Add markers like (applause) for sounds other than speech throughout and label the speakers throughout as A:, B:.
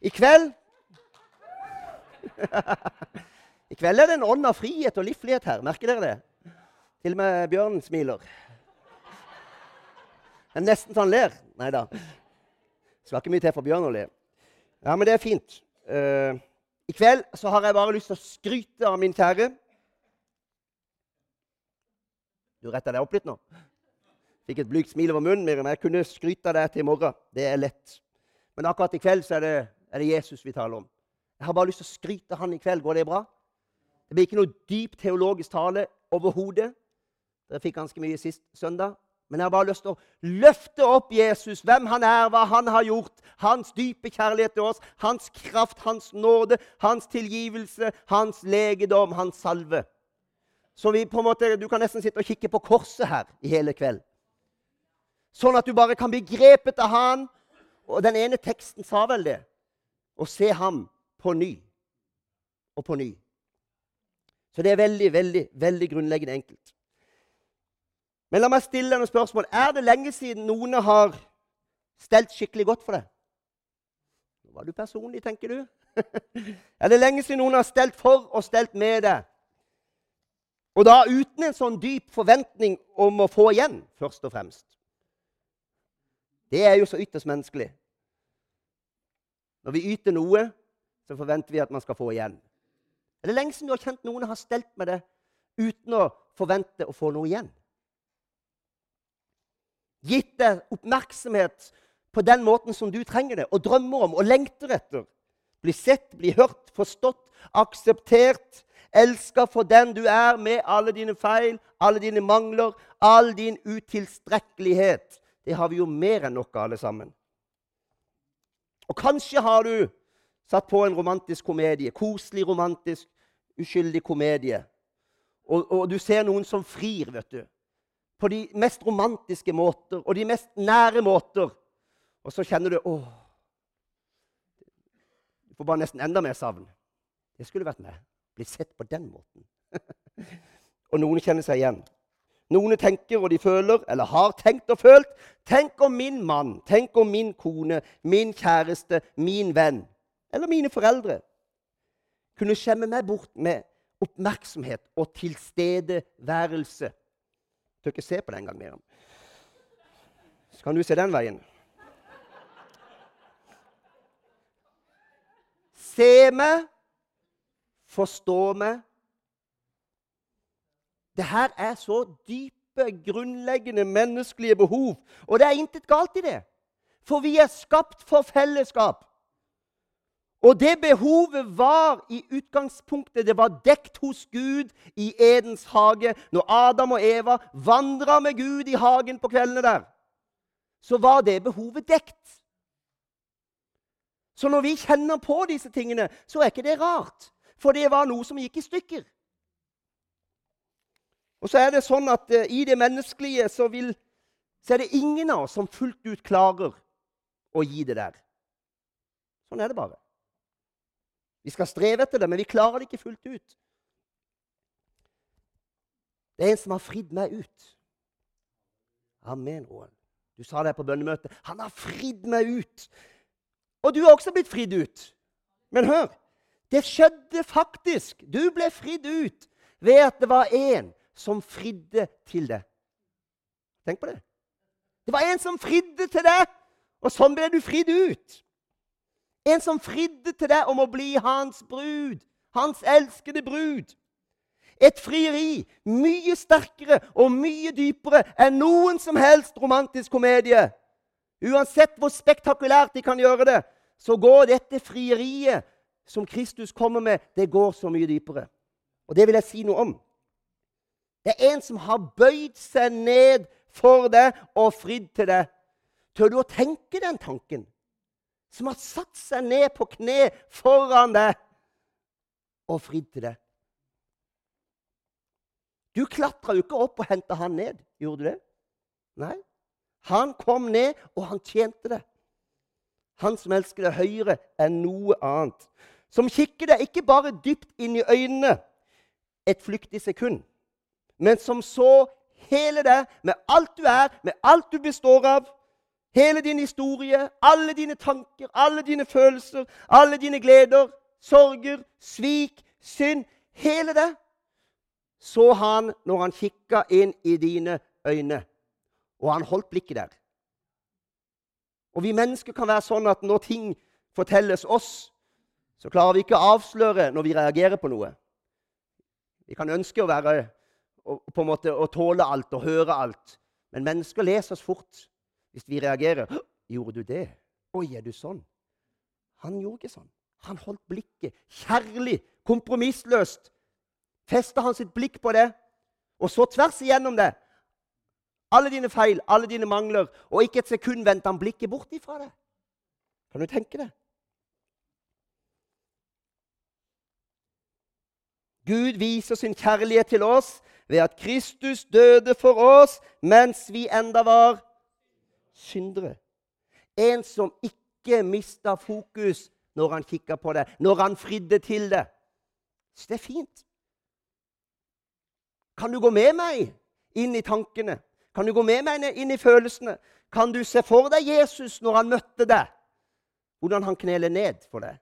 A: I kveld I kveld er det en ånd av frihet og livlighet her. Merker dere det? Til og med bjørnen smiler. Det er nesten så han ler. Nei da. Skal ikke mye til for bjørn å le. Ja, men det er fint. Uh, I kveld så har jeg bare lyst til å skryte av min kjære. Du retta deg opp litt nå. Fikk et blygt smil over munnen, men jeg kunne skryte av deg til i morgen. Det er lett. Men akkurat i kveld så er det, er det Jesus vi taler om. Jeg har bare lyst til å skryte av han i kveld. Går det bra? Det blir ikke noe dyp teologisk tale overhodet. Dere fikk ganske mye sist søndag. Men jeg har bare lyst til å løfte opp Jesus, hvem han er, hva han har gjort, hans dype kjærlighet til oss, hans kraft, hans nåde, hans tilgivelse, hans legedom, hans salve. Så vi på en måte, Du kan nesten sitte og kikke på korset her i hele kveld. Sånn at du bare kan bli grepet av han. Og den ene teksten sa vel det. Å se ham på ny og på ny. Så det er veldig, veldig, veldig grunnleggende enkelt. Men la meg stille deg noen spørsmål. Er det lenge siden noen har stelt skikkelig godt for deg? Nå var du personlig, tenker du. (laughs) er det lenge siden noen har stelt for og stelt med deg? Og da uten en sånn dyp forventning om å få igjen, først og fremst. Det er jo så ytterst menneskelig. Når vi yter noe, så forventer vi at man skal få igjen. Er det lenge siden du har kjent noen har stelt med det uten å forvente å få noe igjen? Gitt deg oppmerksomhet på den måten som du trenger det, og drømmer om og lengter etter. Bli sett, bli hørt, forstått, akseptert, elska for den du er, med alle dine feil, alle dine mangler, all din utilstrekkelighet. Det har vi jo mer enn nok av, alle sammen. Og kanskje har du satt på en romantisk komedie. Koselig, romantisk, uskyldig komedie. Og, og, du ser noen som frir, vet du. På de mest romantiske måter og de mest nære måter. Og så kjenner du åh, Du får bare nesten enda mer savn. Det skulle vært meg. Bli sett på den måten. (laughs) og noen kjenner seg igjen. Noen tenker og de føler, eller har tenkt og følt. Tenk om min mann, tenk om min kone, min kjæreste, min venn eller mine foreldre kunne skjemme meg bort med oppmerksomhet og tilstedeværelse. Jeg tør ikke se på det engang mer. Så kan du se den veien. Se meg, forstå meg. Det her er så dype, grunnleggende menneskelige behov, og det er intet galt i det. For vi er skapt for fellesskap. Og det behovet var i utgangspunktet det var dekt hos Gud i Edens hage. Når Adam og Eva vandra med Gud i hagen på kveldene der, så var det behovet dekt. Så når vi kjenner på disse tingene, så er ikke det rart. For det var noe som gikk i stykker. Og så er det sånn at uh, i det menneskelige så, vil, så er det ingen av oss som fullt ut klarer å gi det der. Sånn er det bare. Vi skal streve etter det, men vi klarer det ikke fullt ut. Det er en som har fridd meg ut. Amen, Roald. Du sa det på bønnemøtet. Han har fridd meg ut. Og du har også blitt fridd ut. Men hør! Det skjedde faktisk. Du ble fridd ut ved at det var en som fridde til deg. Tenk på det. Det var en som fridde til deg, og sånn ble du fridd ut. En som fridde til deg om å bli hans brud, hans elskede brud. Et frieri mye sterkere og mye dypere enn noen som helst romantisk komedie. Uansett hvor spektakulært de kan gjøre det, så går dette frieriet som Kristus kommer med, det går så mye dypere. Og det vil jeg si noe om. Det er en som har bøyd seg ned for deg og fridd til deg. Tør du å tenke den tanken? som har satt seg ned på kne foran deg og fridd til deg. Du klatra jo ikke opp og henta han ned. Gjorde du det? Nei. Han kom ned, og han tjente det. Han som elsker det høyere enn noe annet. Som kikker deg ikke bare dypt inn i øynene et flyktig sekund, men som så hele deg med alt du er, med alt du består av, Hele din historie, alle dine tanker, alle dine følelser, alle dine gleder, sorger, svik, synd Hele det så han når han kikka inn i dine øyne, og han holdt blikket der. Og vi mennesker kan være sånn at når ting fortelles oss, så klarer vi ikke å avsløre når vi reagerer på noe. Vi kan ønske å være på en måte å tåle alt og høre alt. Men mennesker leser oss fort hvis vi reagerer. 'Gjorde du det? Oi, er du sånn?' Han gjorde ikke sånn. Han holdt blikket kjærlig, kompromissløst. Festa han sitt blikk på det og så tvers igjennom det. Alle dine feil, alle dine mangler, og ikke et sekund vendte han blikket bort ifra det. Kan du tenke det? Gud viser sin kjærlighet til oss ved at Kristus døde for oss mens vi enda var syndere. En som ikke mista fokus når han kikka på det, når han fridde til det. Så det er fint. Kan du gå med meg inn i tankene? Kan du gå med meg inn i følelsene? Kan du se for deg Jesus når han møtte deg? Hvordan han kneler ned for deg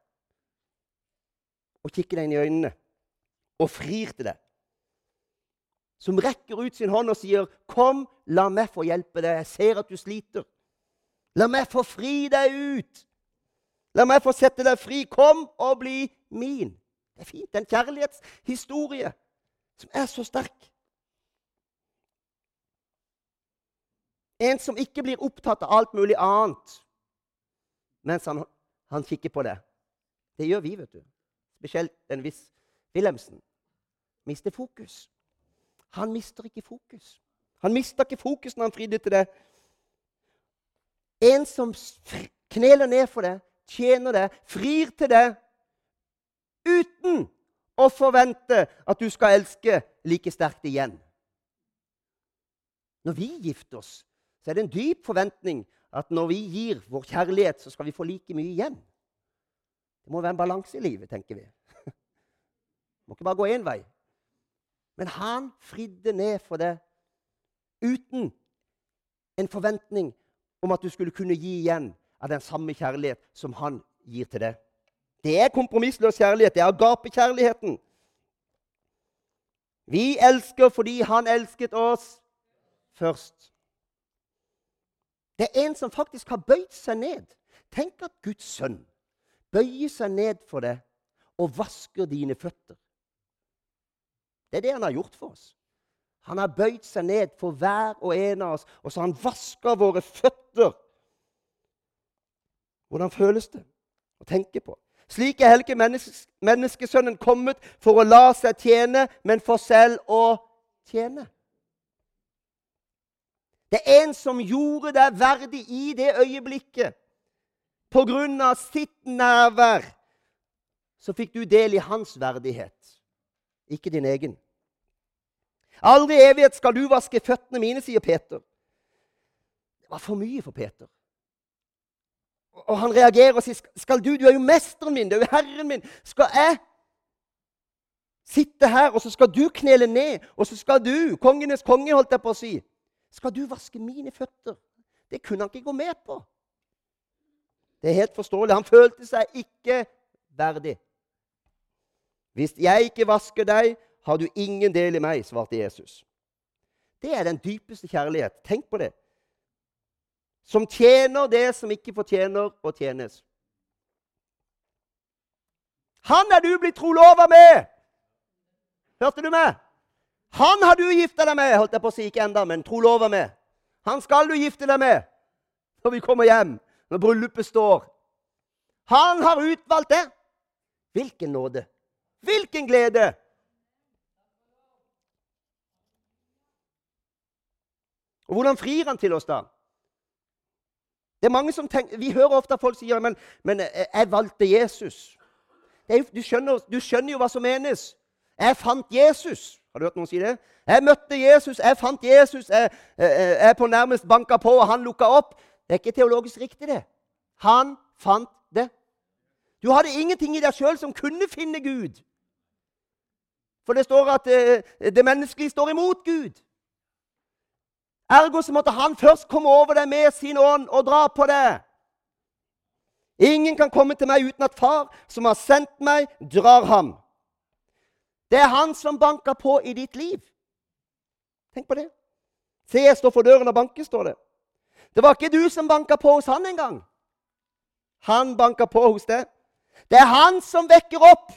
A: og kikker deg inn i øynene og frir til deg. Som rekker ut sin hånd og sier, 'Kom, la meg få hjelpe deg. Jeg ser at du sliter.' 'La meg få fri deg ut.' 'La meg få sette deg fri. Kom og bli min.' Det er fint. Det er en kjærlighetshistorie som er så sterk. En som ikke blir opptatt av alt mulig annet mens han, han kikker på det. Det gjør vi, vet du. Spesielt en viss Wilhelmsen. Mister fokus. Han mister ikke fokus. Han mister ikke fokus når han fridde til det. En som kneler ned for det, tjener det, frir til det uten å forvente at du skal elske like sterkt igjen. Når vi gifter oss, så er det en dyp forventning at når vi gir vår kjærlighet, så skal vi få like mye igjen. Det må være en balanse i livet, tenker vi. Det (laughs) må ikke bare gå én vei. Men han fridde ned for det uten en forventning om at du skulle kunne gi igjen av den samme kjærlighet som han gir til deg. Det er kompromissløs kjærlighet. Det er agapekjærligheten. Vi elsker fordi han elsket oss først. Det er en som faktisk har bøyd seg ned. Tenk at Guds sønn bøyer seg ned for deg og vasker dine føtter. Det er det han har gjort for oss. Han har bøyd seg ned for hver og en av oss, og så har han vaska våre føtter. Hvordan føles det å tenke på? Slik er heller menneskesønnen kommet for å la seg tjene, men for selv å tjene. Det er en som gjorde deg verdig i det øyeblikket. På grunn av sitt nærvær så fikk du del i hans verdighet ikke din egen. Aldri i evighet skal du vaske føttene mine, sier Peter. Det var for mye for Peter. Og han reagerer og sier, 'Skal du Du er jo mesteren min, du er jo herren min. Skal jeg sitte her, og så skal du knele ned, og så skal du, kongenes konge, holdt jeg på å si, skal du vaske mine føtter?' Det kunne han ikke gå med på. Det er helt forståelig. Han følte seg ikke verdig. Hvis jeg ikke vasker deg, har du ingen del i meg, svarte Jesus. Det er den dypeste kjærlighet. Tenk på det. Som tjener det som ikke fortjener å tjenes. Han er du blitt trolova med! Hørte du meg? Han har du gifta deg med, holdt jeg på å si, ikke enda, men trolova med. Han skal du gifte deg med når vi kommer hjem, når bryllupet står. Han har utvalgt det. Hvilken nåde! Hvilken glede! Og hvordan frir han til oss, da? Det er mange som tenker, Vi hører ofte at folk sier men, men eh, jeg valgte Jesus. Jo, du, skjønner, du, skjønner, jo hva som menes. Jeg fant Jesus. Har du hørt noen si det? Jeg møtte Jesus, jeg fant Jesus, jeg, jeg, jeg på nærmest banka på, og han lukka opp. Det er ikke teologisk riktig, det. Han fant. Du hadde ingenting i deg sjøl som kunne finne Gud. For det står at det, eh, det menneskelige står imot Gud. Ergo så måtte han først komme over deg med sin ånd og dra på deg. Ingen kan komme til meg uten at Far, som har sendt meg, drar ham. Det er han som banker på i ditt liv. Tenk på det. Se, jeg står for døren og banker, står det. Det var ikke du som banka på hos han engang. Han banker på hos deg. Det er han som vekker opp.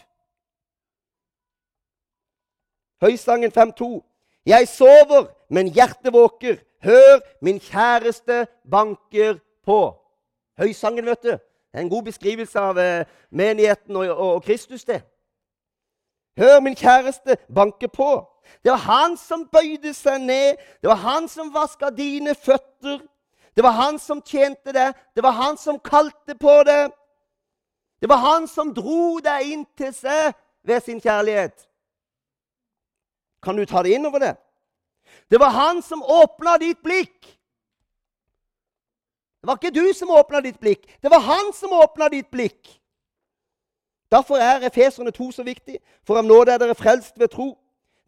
A: Høysangen 5.2. Jeg sover, men hjertet våker. Hør, min kjæreste banker på. Høysangen, vet du. Det er en god beskrivelse av eh, menigheten og, og, og Kristus, det. Hør, min kjæreste banker på. Det var han som bøyde seg ned. Det var han som vaska dine føtter. Det var han som tjente det. Det var han som kalte på det. Det var han som dro deg inn til seg ved sin kjærlighet. Kan du ta det inn over det? Det var han som åpna ditt blikk. Det var ikke du som åpna ditt blikk. Det var han som åpna ditt blikk. Derfor er Efeserne 2 så viktig. For av nåde er dere frelst ved tro.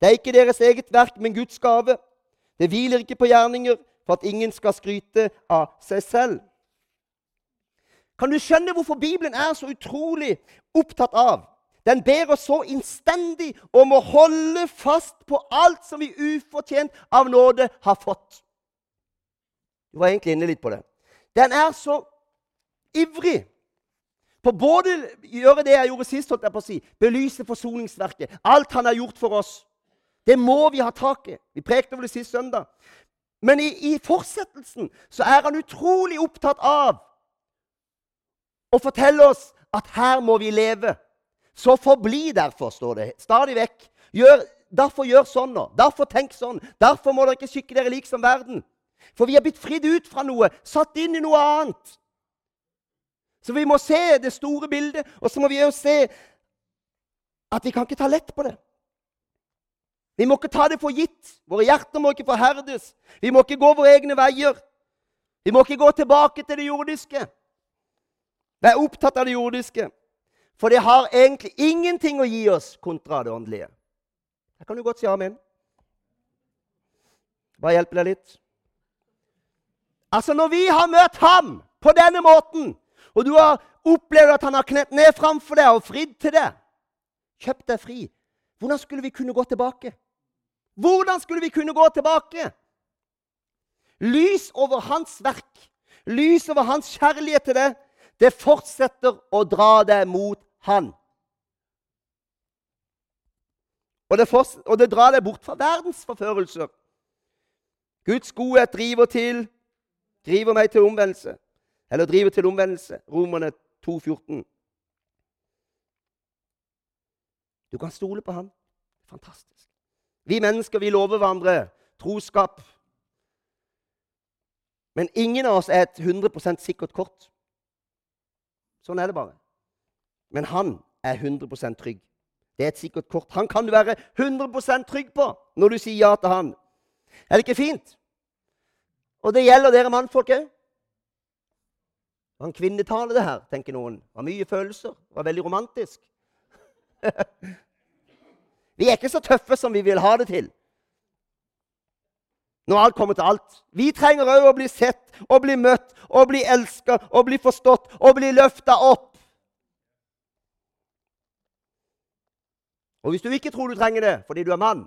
A: Det er ikke deres eget verk, men Guds gave. Det hviler ikke på gjerninger, for at ingen skal skryte av seg selv. Kan du skjønne hvorfor Bibelen er så utrolig opptatt av den ber oss så innstendig om å holde fast på alt som vi ufortjent av nåde har fått. Du var egentlig inne litt på det. Den er så ivrig på både gjøre det jeg gjorde sist, holdt jeg på å si, belyse forsoningsverket. Alt han har gjort for oss. Det må vi ha tak i. Vi prekte over det sist søndag. Men i, i fortsettelsen så er han utrolig opptatt av å fortelle oss at her må vi leve. Så forbli derfor, står det stadig vekk. Gjør, derfor gjør sånn nå. Derfor tenk sånn. Derfor må dere ikke skikke dere lik som verden. For vi er blitt fridd ut fra noe, satt inn i noe annet. Så vi må se det store bildet, og så må vi jo se at vi kan ikke ta lett på det. Vi må ikke ta det for gitt. Våre hjerter må ikke forherdes. Vi må ikke gå våre egne veier. Vi må ikke gå tilbake til det jordiske. Vær opptatt av det jordiske. For det har egentlig ingenting å gi oss kontra det åndelige. Her kan du godt si amen. Bare hjelpe deg litt. Altså, når vi har møtt ham på denne måten, og du har opplevd at han har knett ned framfor deg og fridd til deg, kjøpt deg fri, hvordan skulle vi kunne gå tilbake? Hvordan skulle vi kunne gå tilbake? Lys over hans verk, lys over hans kjærlighet til deg, det fortsetter å dra deg mot Han. Og det, og det drar deg bort fra verdens forførelser. Guds godhet driver til driver meg til omvendelse. Eller driver til omvendelse. Romerne 2,14. Du kan stole på han. Fantastisk. Vi mennesker vi lover hverandre troskap. Men ingen av oss er et 100% sikkert kort. Sånn er det bare. Men han er 100% trygg. Det er et sikkert kort. Han kan du være 100% trygg på når du sier ja til han. Er det ikke fint? Og det gjelder dere mannfolk òg. Det var en kvinnetale, det her, tenker noen. Det var mye følelser. Det var veldig romantisk. (laughs) vi er ikke så tøffe som vi vil ha det til. Når alt kommer til alt. Vi trenger òg å bli sett og bli møtt og bli elska og bli forstått og bli løfta opp. Og hvis du ikke tror du trenger det fordi du er mann,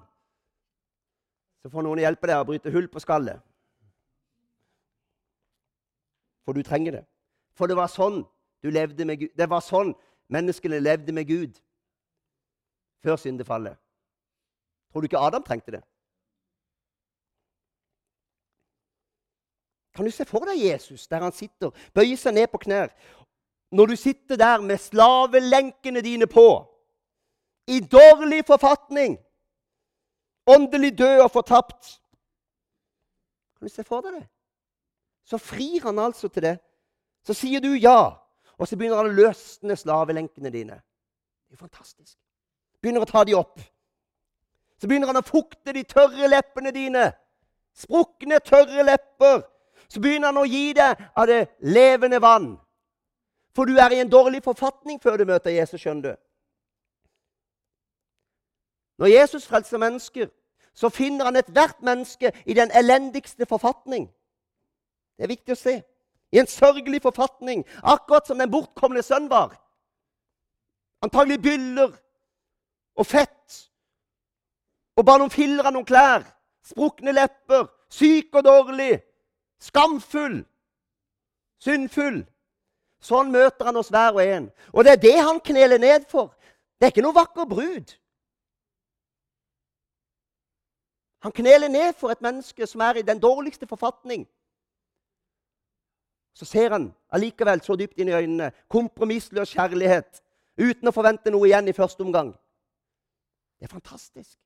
A: så får noen hjelpe deg å bryte hull på skallet. For du trenger det. For det var sånn du levde med Gud. Det var sånn menneskene levde med Gud før syndefallet. Tror du ikke Adam trengte det? Kan du se for deg Jesus der han sitter, bøyer seg ned på knær? Når du sitter der med slavelenkene dine på, i dårlig forfatning, åndelig død og fortapt Kan du se for deg det? Så frir han altså til det. Så sier du ja, og så begynner han å løsne slavelenkene dine. Det er fantastisk. Begynner å ta de opp. Så begynner han å fukte de tørre leppene dine. Sprukne, tørre lepper så begynner han å gi deg av det levende vann. For du er i en dårlig forfatning før du møter Jesus, skjønner du. Når Jesus frelser mennesker, så finner han ethvert menneske i den elendigste forfatning. Det er viktig å se. I en sørgelig forfatning, akkurat som den bortkomne sønn var. Antagelig byller og fett og bare noen filler av noen klær. Sprukne lepper, syk og dårlig, skamfull, syndfull. Sånn møter han oss hver og en. Og det er det han kneler ned for. Det er ikke noe vakker brud. Han kneler ned for et menneske som er i den dårligste forfatning. Så ser han allikevel så dypt inn i øynene kompromissløs kjærlighet uten å forvente noe igjen i første omgang. Det er fantastisk.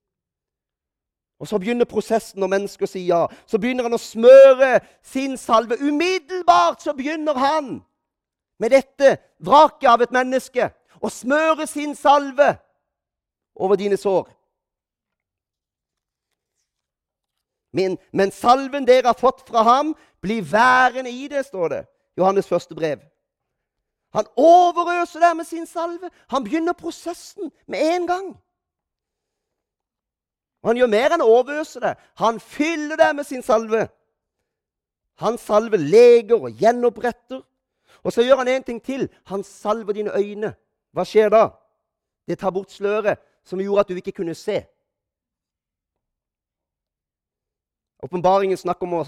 A: Og Så begynner prosessen når mennesker sier ja. Så begynner han å smøre sin salve. Umiddelbart så begynner han med dette vraket av et menneske å smøre sin salve over dine sår. Men, men salven dere har fått fra ham, blir værende i det, står det. Johannes første brev. Han overøser deg med sin salve. Han begynner prosessen med en gang. Og han gjør mer enn å overøse det. Han fyller det med sin salve. Han salver leger og gjenoppretter. Og så gjør han en ting til. Han salver dine øyne. Hva skjer da? Det tar bort sløret som gjorde at du ikke kunne se. Åpenbaringen snakker om,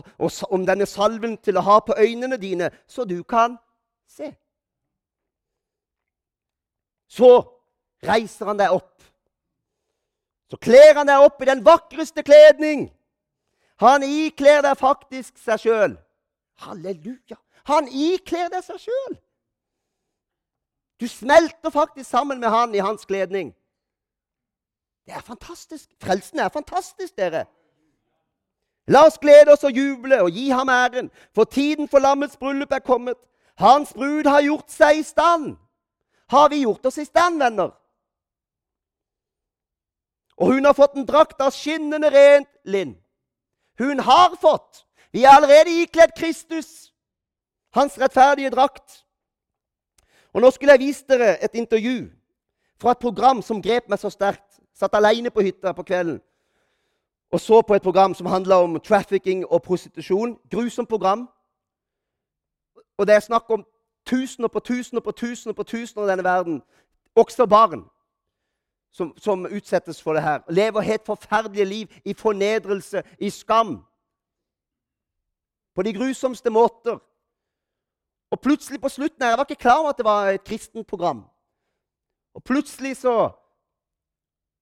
A: om, denne salven til å ha på øynene dine, så du kan se. Så reiser han deg opp. Så kler han deg opp i den vakreste kledning. Han ikler deg faktisk seg sjøl. Halleluja! Han ikler deg seg sjøl. Du smelter faktisk sammen med han i hans kledning. Det er fantastisk. Frelsen er fantastisk, dere. La oss glede oss og juble og gi ham æren, for tiden for lammets bryllup er kommet. Hans brud har gjort seg i stand. Har vi gjort oss i stand, venner? Og hun har fått en drakt av skinnende rent linn. Hun har fått. Vi er allerede ikledd Kristus, hans rettferdige drakt. Og Nå skulle jeg vise dere et intervju fra et program som grep meg så sterkt. Satt alene på hytta på kvelden og så på et program som handla om trafficking og prostitusjon. Grusomt program. Og det er snakk om tusener på tusener på tusener på tusener i denne verden. Også barn som, som utsettes for det her. Lever helt forferdelige liv i fornedrelse, i skam. På de grusomste måter. Og plutselig på slutten her, Jeg var ikke klar over at det var et kristent program. Og plutselig så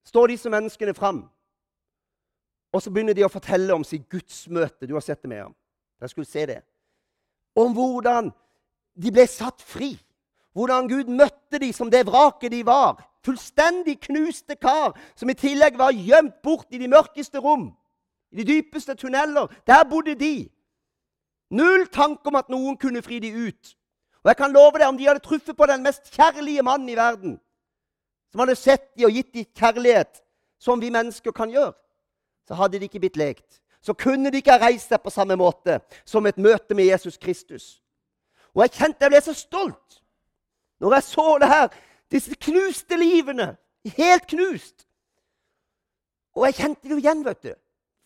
A: står disse menneskene fram. Og så begynner de å fortelle om sitt gudsmøte. Du har sett det med ham. Jeg skulle se det. Om hvordan de ble satt fri. Hvordan Gud møtte dem som det vraket de var. Fullstendig knuste kar som i tillegg var gjemt bort i de mørkeste rom. I de dypeste tunneler. Der bodde de. Null tanke om at noen kunne fri de ut. Og jeg kan love deg, om de hadde truffet på den mest kjærlige mannen i verden, som hadde sett de og gitt de kjærlighet, som vi mennesker kan gjøre så hadde de ikke blitt lekt. Så kunne de ikke ha reist seg på samme måte som et møte med Jesus Kristus. Og jeg kjente jeg ble så stolt når jeg så det her. Disse knuste livene. Helt knust. Og jeg kjente det jo igjen, vet du.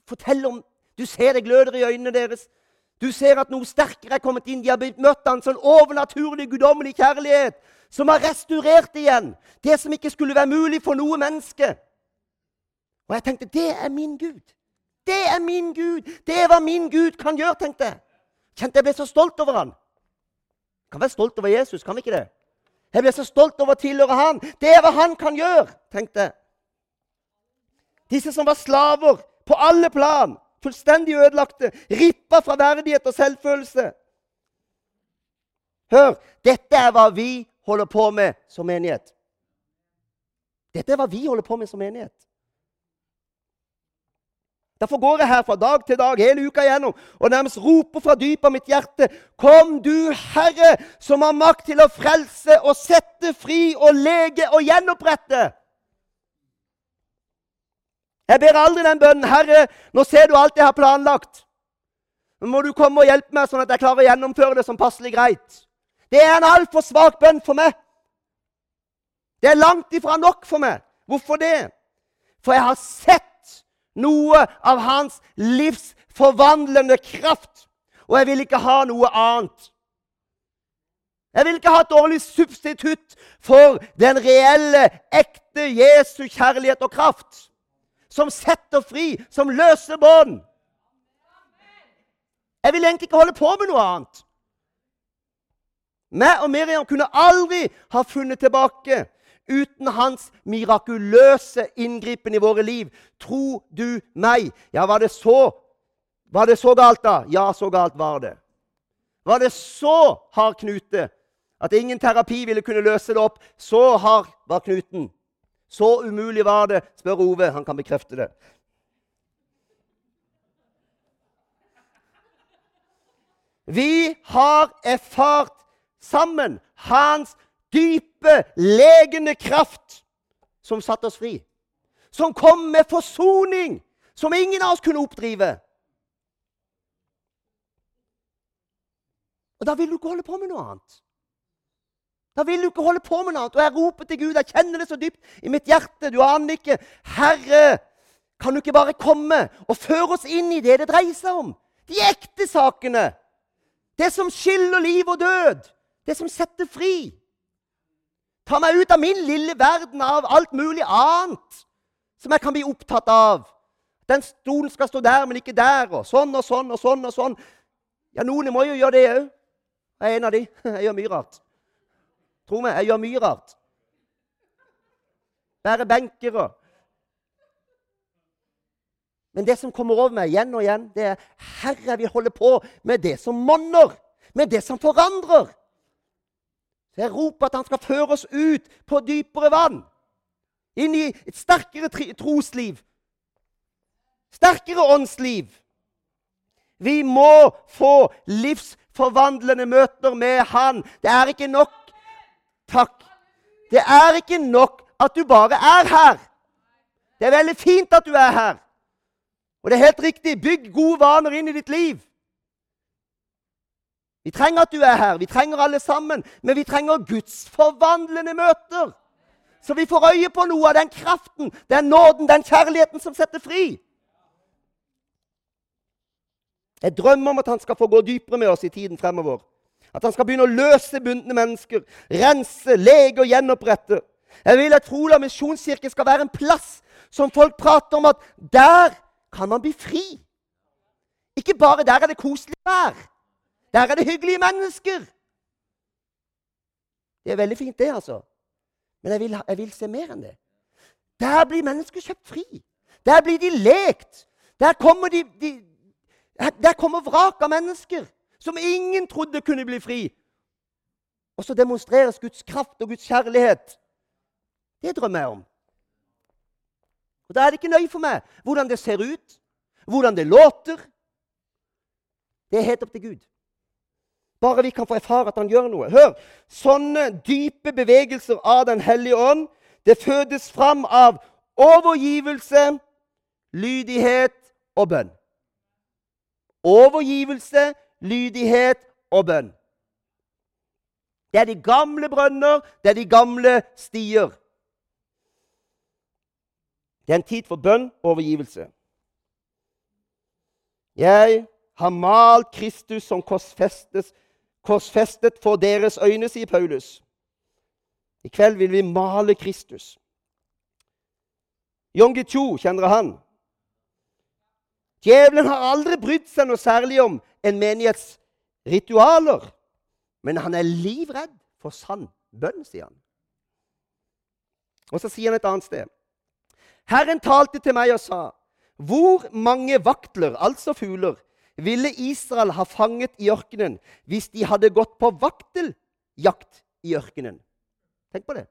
A: Fortell om Du ser det gløder i øynene deres. Du ser at noe sterkere er kommet inn. De har møtt en sånn overnaturlig, guddommelig kjærlighet som har restaurert igjen det som ikke skulle være mulig for noe menneske. Og jeg tenkte det er min Gud. Det er min Gud! Det er hva min Gud kan gjøre, tenkte jeg. Kjente jeg ble så stolt over han. Kan være stolt over Jesus, kan vi ikke det? Jeg ble så stolt over å tilhøre han. Det er hva han kan gjøre, tenkte jeg. Disse som var slaver på alle plan, fullstendig ødelagte, rippa fra verdighet og selvfølelse. Hør, dette er hva vi holder på med som menighet. Dette er hva vi holder på med som menighet. Derfor går jeg her fra dag til dag hele uka igjennom og nærmest roper fra dypet av mitt hjerte Kom, du Herre, som har makt til å frelse og sette fri og lege og gjenopprette. Jeg ber aldri den bønnen, Herre, nå ser du alt jeg har planlagt. Nå må du komme og hjelpe meg, sånn at jeg klarer å gjennomføre det som passelig greit. Det er en altfor svak bønn for meg. Det er langt ifra nok for meg. Hvorfor det? For jeg har sett noe av hans livsforvandlende kraft. Og jeg vil ikke ha noe annet. Jeg vil ikke ha et dårlig substitutt for den reelle, ekte Jesu kjærlighet og kraft. Som setter fri, som løser bånd. Jeg vil egentlig ikke holde på med noe annet. Meg og Miriam kunne aldri ha funnet tilbake uten hans mirakuløse inngripen i våre liv. Tro du meg? Ja, var det så Var det så galt, da? Ja, så galt var det. Var det så hard knute at ingen terapi ville kunne løse det opp? Så hard var knuten. Så umulig var det, spør Ove. Han kan bekrefte det. Vi har erfart sammen hans dype, legende kraft som satte oss fri. Som kom med forsoning som ingen av oss kunne oppdrive. Og da vil du ikke holde på med noe annet. Da vil du ikke holde på med noe annet. Og jeg roper til Gud, jeg kjenner det så dypt i mitt hjerte. Du aner ikke. Herre, kan du ikke bare komme og føre oss inn i det det dreier seg om? De ekte sakene. Det som skiller liv og død. Det som setter fri. Ta meg ut av min lille verden av alt mulig annet som jeg kan bli opptatt av. Den stolen skal stå der, men ikke der. Og sånn og sånn og sånn. og sånn. Ja, noen må jo gjøre det òg. Jeg er en av de. (laughs) Jeg gjør mye rart. Tro meg, jeg gjør mye rart. Bærer benker og Men det som kommer over meg igjen og igjen, det er Herre, jeg vil holde på med det som monner. Med det som forandrer. Så jeg roper at han skal føre oss ut på dypere vann. Inn i et sterkere trosliv. Sterkere åndsliv. Vi må få livsforvandlende møter med Han. Det er ikke nok Takk. Det er ikke nok at du bare er her. Det er veldig fint at du er her. Og det er helt riktig. Bygg gode vaner inn i ditt liv. Vi trenger at du er her. Vi trenger alle sammen. Men vi trenger Guds forvandlende møter. Så vi får øye på noe av den kraften, den nåden, den kjærligheten som setter fri. Jeg drømmer om at han skal få gå dypere med oss i tiden fremover. At han skal begynne å løse bundne mennesker, rense, lege og gjenopprette. Jeg vil at Frola misjonskirke skal være en plass som folk prater om at der kan man bli fri. Ikke bare der er det koselig vær. Der er det hyggelige mennesker. Det er veldig fint, det, altså. Men jeg vil, jeg vil se mer enn det. Der blir mennesker kjøpt fri. Der blir de lekt. Der kommer, de, de, der kommer vrak av mennesker som ingen trodde kunne bli fri. Og så demonstreres Guds kraft og Guds kjærlighet. Det drømmer jeg om. Og Da er det ikke nøye for meg hvordan det ser ut, hvordan det låter. Det er helt opp til Gud. Bare vi kan få erfare at han gjør noe. Hør! Sånne dype bevegelser av Den hellige ånd det fødes fram av overgivelse, lydighet og bønn. Overgivelse, lydighet og bønn. Det er de gamle brønner, det er de gamle stier. Det er en tid for bønn og overgivelse. Jeg har malt Kristus som korsfestet for deres øyne, sier Paulus. I kveld vil vi male Kristus. Yongi Chu, kjenner han? Djevelen har aldri brydd seg noe særlig om en menighets ritualer. Men han er livredd for sann bønn, sier han. Og så sier han et annet sted. Herren talte til meg og sa, hvor mange vaktler, altså fugler, ville Israel ha fanget i ørkenen hvis de hadde gått på vakteljakt i ørkenen? Tenk på det.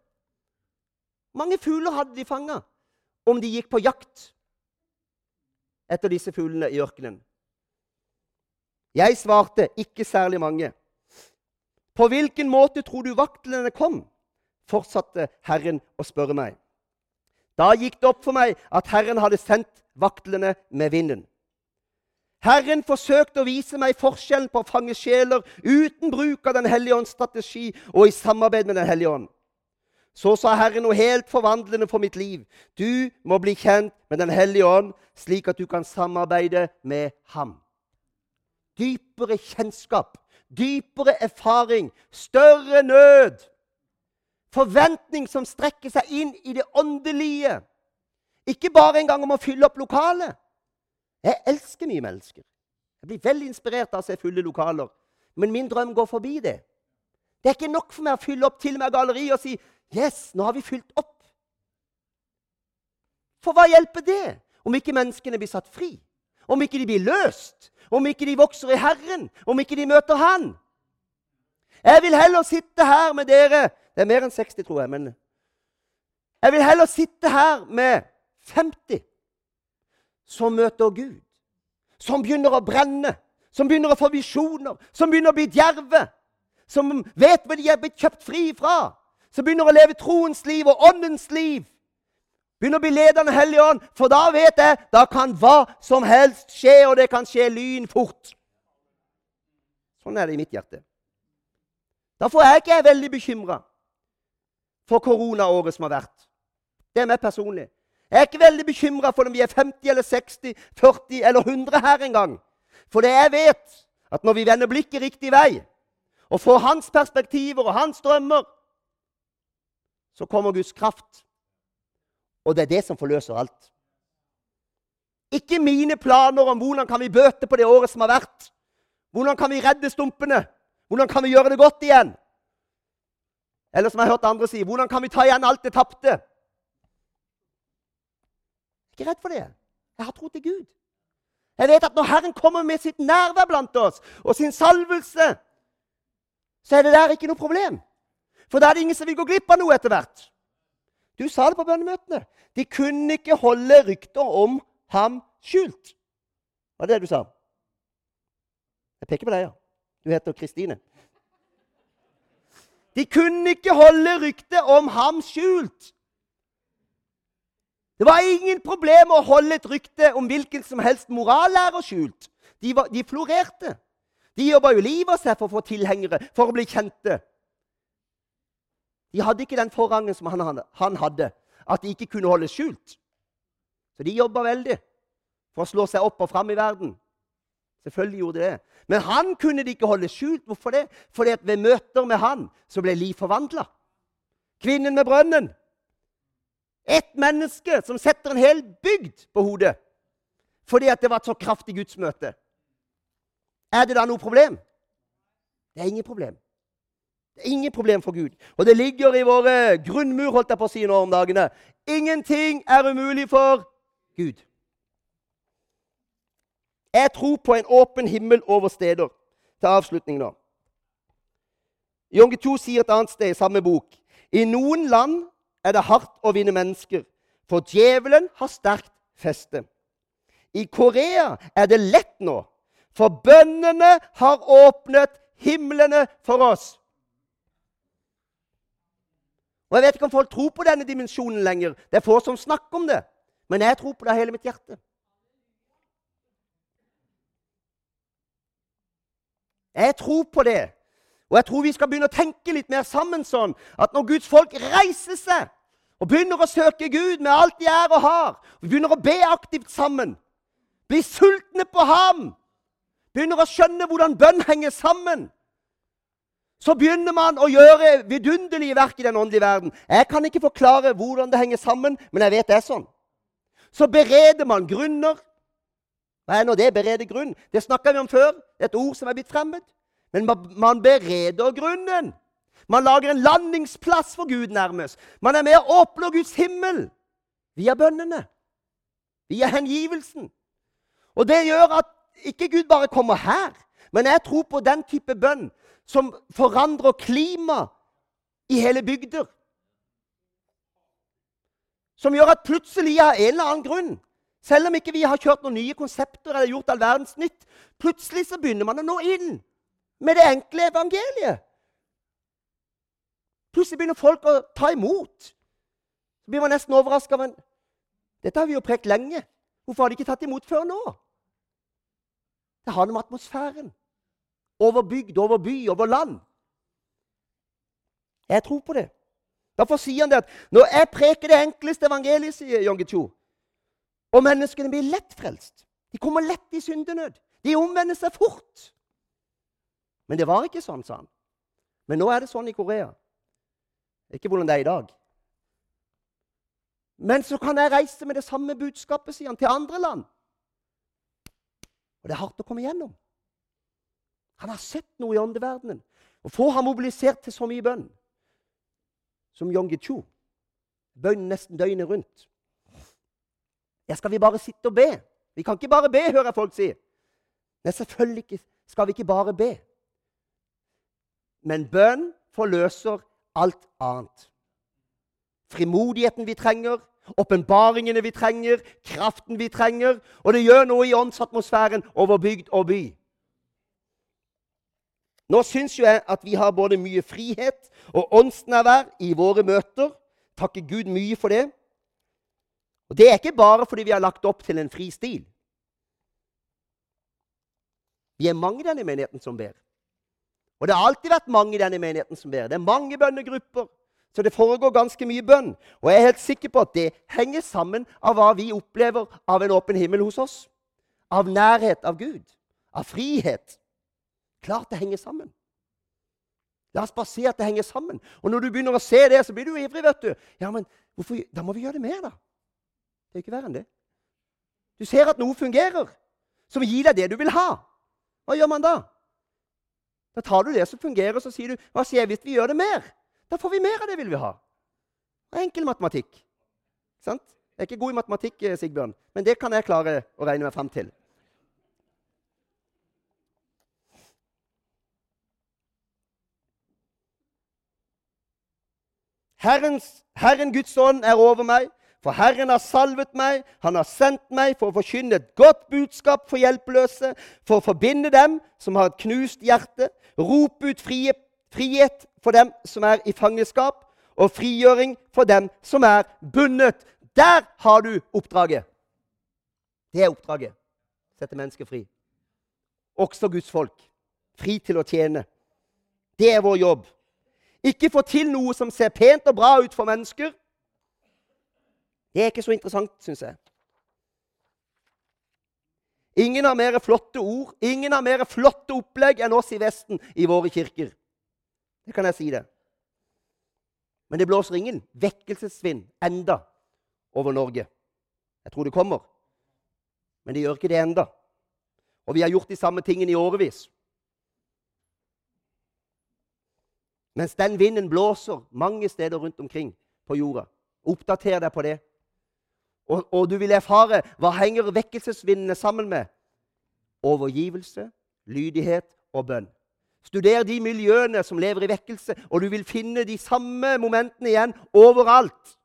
A: mange fugler hadde de fanga om de gikk på jakt etter disse fuglene i ørkenen? Jeg svarte ikke særlig mange. På hvilken måte tror du vaktlene kom? fortsatte Herren å spørre meg. Da gikk det opp for meg at Herren hadde sendt vaktlene med vinden. Herren forsøkte å vise meg forskjellen på å fange sjeler uten bruk av Den hellige ånds strategi og i samarbeid med Den hellige ånd. Så sa Herren noe helt forvandlende for mitt liv. Du må bli kjent med Den hellige ånd, slik at du kan samarbeide med ham. Dypere kjennskap, dypere erfaring, større nød. Forventning som strekker seg inn i det åndelige. Ikke bare en gang om å fylle opp lokalet. Jeg elsker mye mennesker. Jeg blir veldig inspirert av å se fulle lokaler. Men min drøm går forbi det. Det er ikke nok for meg å fylle opp til og med galleriet og si Yes, nå har vi fylt opp. For hva hjelper det om ikke menneskene blir satt fri? Om ikke de blir løst? Om ikke de vokser i Herren? Om ikke de møter Han? Jeg vil heller sitte her med dere Det er mer enn 60, tror jeg. men Jeg vil heller sitte her med 50 som møter Gud. Som begynner å brenne, som begynner å få visjoner, som begynner å bli djerve. Som vet hva de er blitt kjøpt fri fra som begynner å leve troens liv og åndens liv. Begynner å bli ledende Hellig Ånd, for da vet jeg da kan hva som helst skje, og det kan skje lynfort. Sånn er det i mitt hjerte. Derfor er ikke jeg veldig bekymra for koronaåret som har vært. Det er meg personlig. Jeg er ikke veldig bekymra for om vi er 50 eller 60, 40 eller 100 her engang. For det jeg vet, at når vi vender blikket riktig vei og får hans perspektiver og hans drømmer, så kommer Guds kraft. Og det er det som forløser alt. Ikke mine planer om hvordan kan vi bøte på det året som har vært. Hvordan kan vi redde stumpene? Hvordan kan vi gjøre det godt igjen? Eller som jeg har hørt andre si hvordan kan vi ta igjen alt det tapte? Jeg er ikke redd for det. Jeg har tro til Gud. Jeg vet at når Herren kommer med sitt nærvær blant oss og sin salvelse, så er det der ikke noe problem. For da er det ingen som vil gå glipp av noe etter hvert. Du sa det på bønnemøtene. De kunne ikke holde rykter om ham skjult. Var det det du sa? Jeg peker på deg, ja. Du heter Kristine. De kunne ikke holde ryktet om ham skjult. Det var ingen problem å holde et rykte om hvilken som helst morallærer skjult. De, var, de florerte. De jobba jo livet av seg for å få tilhengere, for å bli kjente. De hadde ikke den forrangen som han, han hadde, at de ikke kunne holde skjult. Så de jobba veldig for å slå seg opp og fram i verden. Selvfølgelig gjorde de det. Men han kunne de ikke holde skjult. Hvorfor det? Fordi at ved møter med han så ble liv forvandla. Kvinnen med brønnen. Et menneske som setter en hel bygd på hodet fordi at det var et så kraftig gudsmøte. Er det da noe problem? Det er ingen problem. Det er ingen problem for Gud. Og det ligger i våre grunnmur holdt jeg på å si nå om dagene. Ingenting er umulig for Gud. Jeg tror på en åpen himmel over steder. Til avslutning nå. Jonge 2 sier et annet sted i samme bok I noen land er det hardt å vinne mennesker, for djevelen har sterkt feste. I Korea er det lett nå, for bøndene har åpnet himlene for oss. Og Jeg vet ikke om folk tror på denne dimensjonen lenger. Det er få som snakker om det. Men jeg tror på det av hele mitt hjerte. Jeg tror på det. Og jeg tror vi skal begynne å tenke litt mer sammen sånn at når Guds folk reiser seg og begynner å søke Gud med alt de er og har, og begynner å be aktivt sammen, blir sultne på ham, begynner å skjønne hvordan bønn henger sammen så begynner man å gjøre vidunderlige verk i den åndelige verden. Jeg kan ikke forklare hvordan det henger sammen, men jeg vet det er sånn. Så bereder man grunner. Hva er nå det? Berede grunn? Det snakka vi om før. Det er et ord som er blitt fremmed. Men man bereder grunnen. Man lager en landingsplass for Gud, nærmest. Man er med og åpner Guds himmel via bønnene. Via hengivelsen. Og det gjør at ikke Gud bare kommer her, men jeg tror på den type bønn som forandrer klima i hele bygder. Som gjør at plutselig, av en eller annen grunn, selv om ikke vi har kjørt noen nye konsepter eller gjort all verdens nytt, plutselig så begynner man å nå inn med det enkle evangeliet. Plutselig begynner folk å ta imot. Så blir man nesten overraska. Men dette har vi jo prekt lenge. Hvorfor har de ikke tatt imot før nå? Det har noe atmosfæren over bygd, over by, over land. Jeg tror på det. Derfor sier han det at når jeg preker det enkleste evangeliet, sier Jon Cho, og menneskene blir lett frelst De kommer lett i syndenød. De omvender seg fort. Men det var ikke sånn, sa han. Men nå er det sånn i Korea. Ikke hvordan det er i dag. Men så kan jeg reise med det samme budskapet, sier han, til andre land. Og det er hardt å komme igjennom. Han har sett noe i åndeverdenen. Og få har mobilisert til så mye bønn som Yonggi-chu. Bønn nesten døgnet rundt. Ja, skal vi bare sitte og be? Vi kan ikke bare be, hører jeg folk si. Nei, selvfølgelig skal vi ikke bare be. Men bønn forløser alt annet. Frimodigheten vi trenger, åpenbaringene vi trenger, kraften vi trenger. Og det gjør noe i åndsatmosfæren over bygd og by. Nå syns jo jeg at vi har både mye frihet og åndsnærvær i våre møter. Takker Gud mye for det. Og Det er ikke bare fordi vi har lagt opp til en fri stil. Vi er mange i denne menigheten som ber. Og det har alltid vært mange i denne menigheten som ber. Det er mange bønnegrupper. Så det foregår ganske mye bønn. Og jeg er helt sikker på at det henger sammen av hva vi opplever av en åpen himmel hos oss. Av nærhet av Gud. Av frihet. Klart det henger sammen. La oss bare se at det henger sammen. Og når du begynner å se det, så blir du ivrig. vet du. Ja, men hvorfor, Da må vi gjøre det mer, da. Det er ikke verre enn det. Du ser at noe fungerer, som gir deg det du vil ha. Hva gjør man da? Da tar du det som fungerer, og så sier du hva jeg hvis vi gjør det mer? Da får vi mer av det vil vi ha. Enkel matematikk. Sant? Jeg er ikke god i matematikk, eh, Sigbjørn, men det kan jeg klare å regne meg fram til. Herrens, Herren Guds ånd er over meg, for Herren har salvet meg. Han har sendt meg for å forkynne et godt budskap for hjelpeløse, for å forbinde dem som har et knust hjerte, rope ut frihet for dem som er i fangenskap, og frigjøring for dem som er bundet. Der har du oppdraget. Det er oppdraget. Sette mennesker fri. Også Guds folk. Fri til å tjene. Det er vår jobb. Ikke få til noe som ser pent og bra ut for mennesker. Det er ikke så interessant, syns jeg. Ingen har mer flotte ord, ingen har mer flotte opplegg enn oss i Vesten i våre kirker. Det kan jeg si det. Men det blåser ingen vekkelsesvind enda over Norge. Jeg tror det kommer. Men det gjør ikke det enda. Og vi har gjort de samme tingene i årevis. Mens den vinden blåser mange steder rundt omkring på jorda. Oppdater deg på det. Og, og du vil erfare hva henger vekkelsesvindene sammen med. Overgivelse, lydighet og bønn. Studer de miljøene som lever i vekkelse, og du vil finne de samme momentene igjen overalt.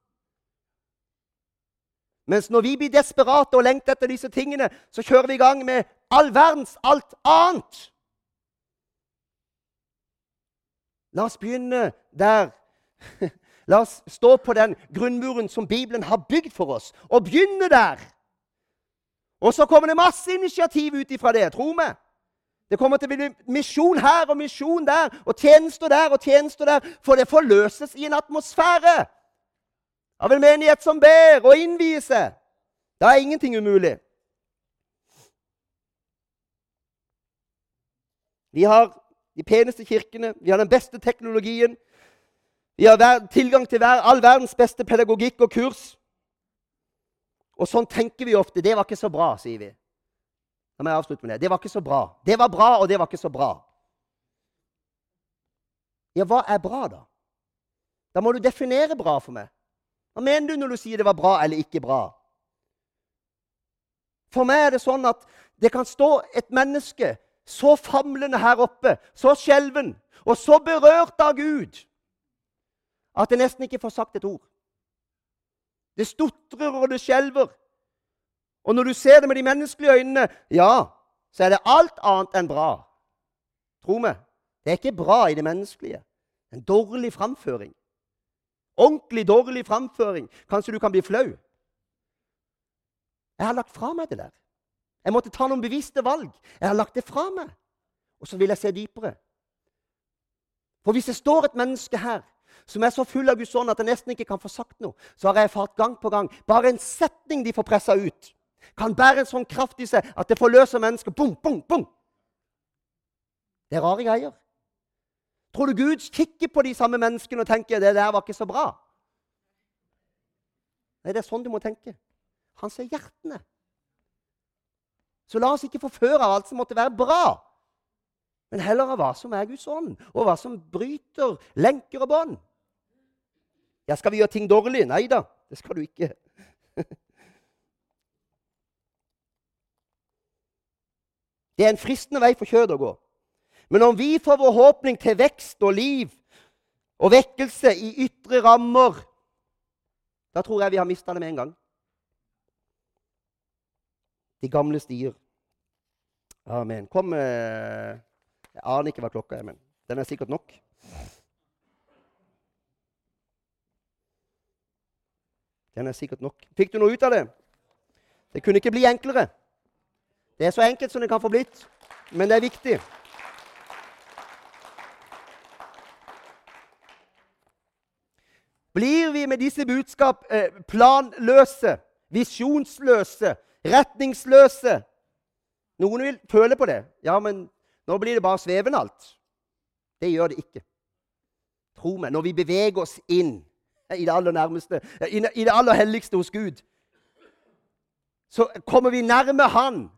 A: Mens når vi blir desperate og lengter etter disse tingene, så kjører vi i gang med all verdens alt annet. La oss begynne der. (laughs) La oss stå på den grunnmuren som Bibelen har bygd for oss, og begynne der. Og så kommer det masse initiativ ut ifra det. Tro meg. Det kommer til å bli misjon her og misjon der, og tjenester der og tjenester der. For det forløses i en atmosfære av en menighet som ber og innviser. Da er ingenting umulig. Vi har de peneste kirkene, vi har den beste teknologien. Vi har tilgang til all verdens beste pedagogikk og kurs. Og sånn tenker vi ofte. Det var ikke så bra, sier vi. La meg avslutte med det. Det var ikke så bra. Det var bra, og det var ikke så bra. Ja, hva er bra, da? Da må du definere bra for meg. Hva mener du når du sier det var bra eller ikke bra? For meg er det sånn at det kan stå et menneske så famlende her oppe, så skjelven og så berørt av Gud at jeg nesten ikke får sagt et ord. Det stotrer og det skjelver. Og når du ser det med de menneskelige øynene, ja, så er det alt annet enn bra. Tro meg, det er ikke bra i det menneskelige. En dårlig framføring. Ordentlig dårlig framføring. Kanskje du kan bli flau. Jeg har lagt fra meg det der. Jeg måtte ta noen bevisste valg. Jeg har lagt det fra meg. Og så vil jeg se dypere. For hvis det står et menneske her som er så full av Guds ånd at jeg nesten ikke kan få sagt noe, så har jeg erfart gang på gang bare en setning de får pressa ut, kan bære en sånn kraft i seg at det forløser mennesker. Bung, bung, bung. Det er rare greier. Tror du Gud kikker på de samme menneskene og tenker det der var ikke så bra? Nei, det er sånn du må tenke. Han ser hjertene. Så la oss ikke forføre av alt som måtte være bra, men heller av hva som er Guds ånd, og hva som bryter lenker og bånd. Ja, skal vi gjøre ting dårlig? Nei da, det skal du ikke. (laughs) Det er en fristende vei for kjødet å gå. Men om vi får vår håpning til vekst og liv og vekkelse i ytre rammer, da tror jeg vi har mista det med en gang. De gamle stier. Amen. Kom eh, Jeg aner ikke hva klokka er, men den er sikkert nok. Den er sikkert nok. Fikk du noe ut av det? Det kunne ikke bli enklere. Det er så enkelt som det kan få blitt, men det er viktig. Blir vi med disse budskap eh, planløse, visjonsløse, retningsløse Noen vil føle på det. Ja, men nå blir det bare svevende alt. Det gjør det ikke. Tro meg, når vi beveger oss inn i det aller nærmeste, i det aller helligste hos Gud, så kommer vi nærme Han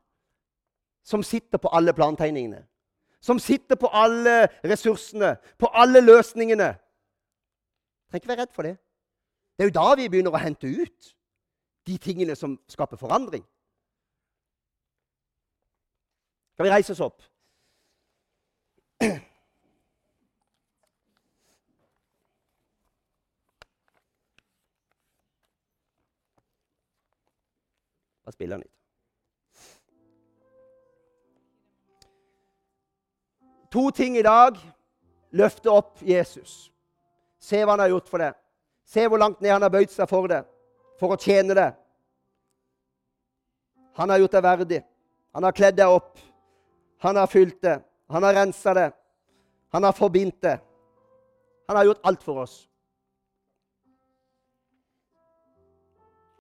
A: som sitter på alle plantegningene. Som sitter på alle ressursene, på alle løsningene. Trenger ikke være redd for det. Det er jo da vi begynner å hente ut de tingene som skaper forandring. Skal vi reise oss opp? Bare litt. To ting i dag. Løfte opp Jesus. Se hva han har gjort for det. Se hvor langt ned han har bøyd seg for det, for å tjene det. Han har gjort deg verdig. Han har kledd deg opp. Han har fylt det. Han har rensa det. Han har forbindt det. Han har gjort alt for oss.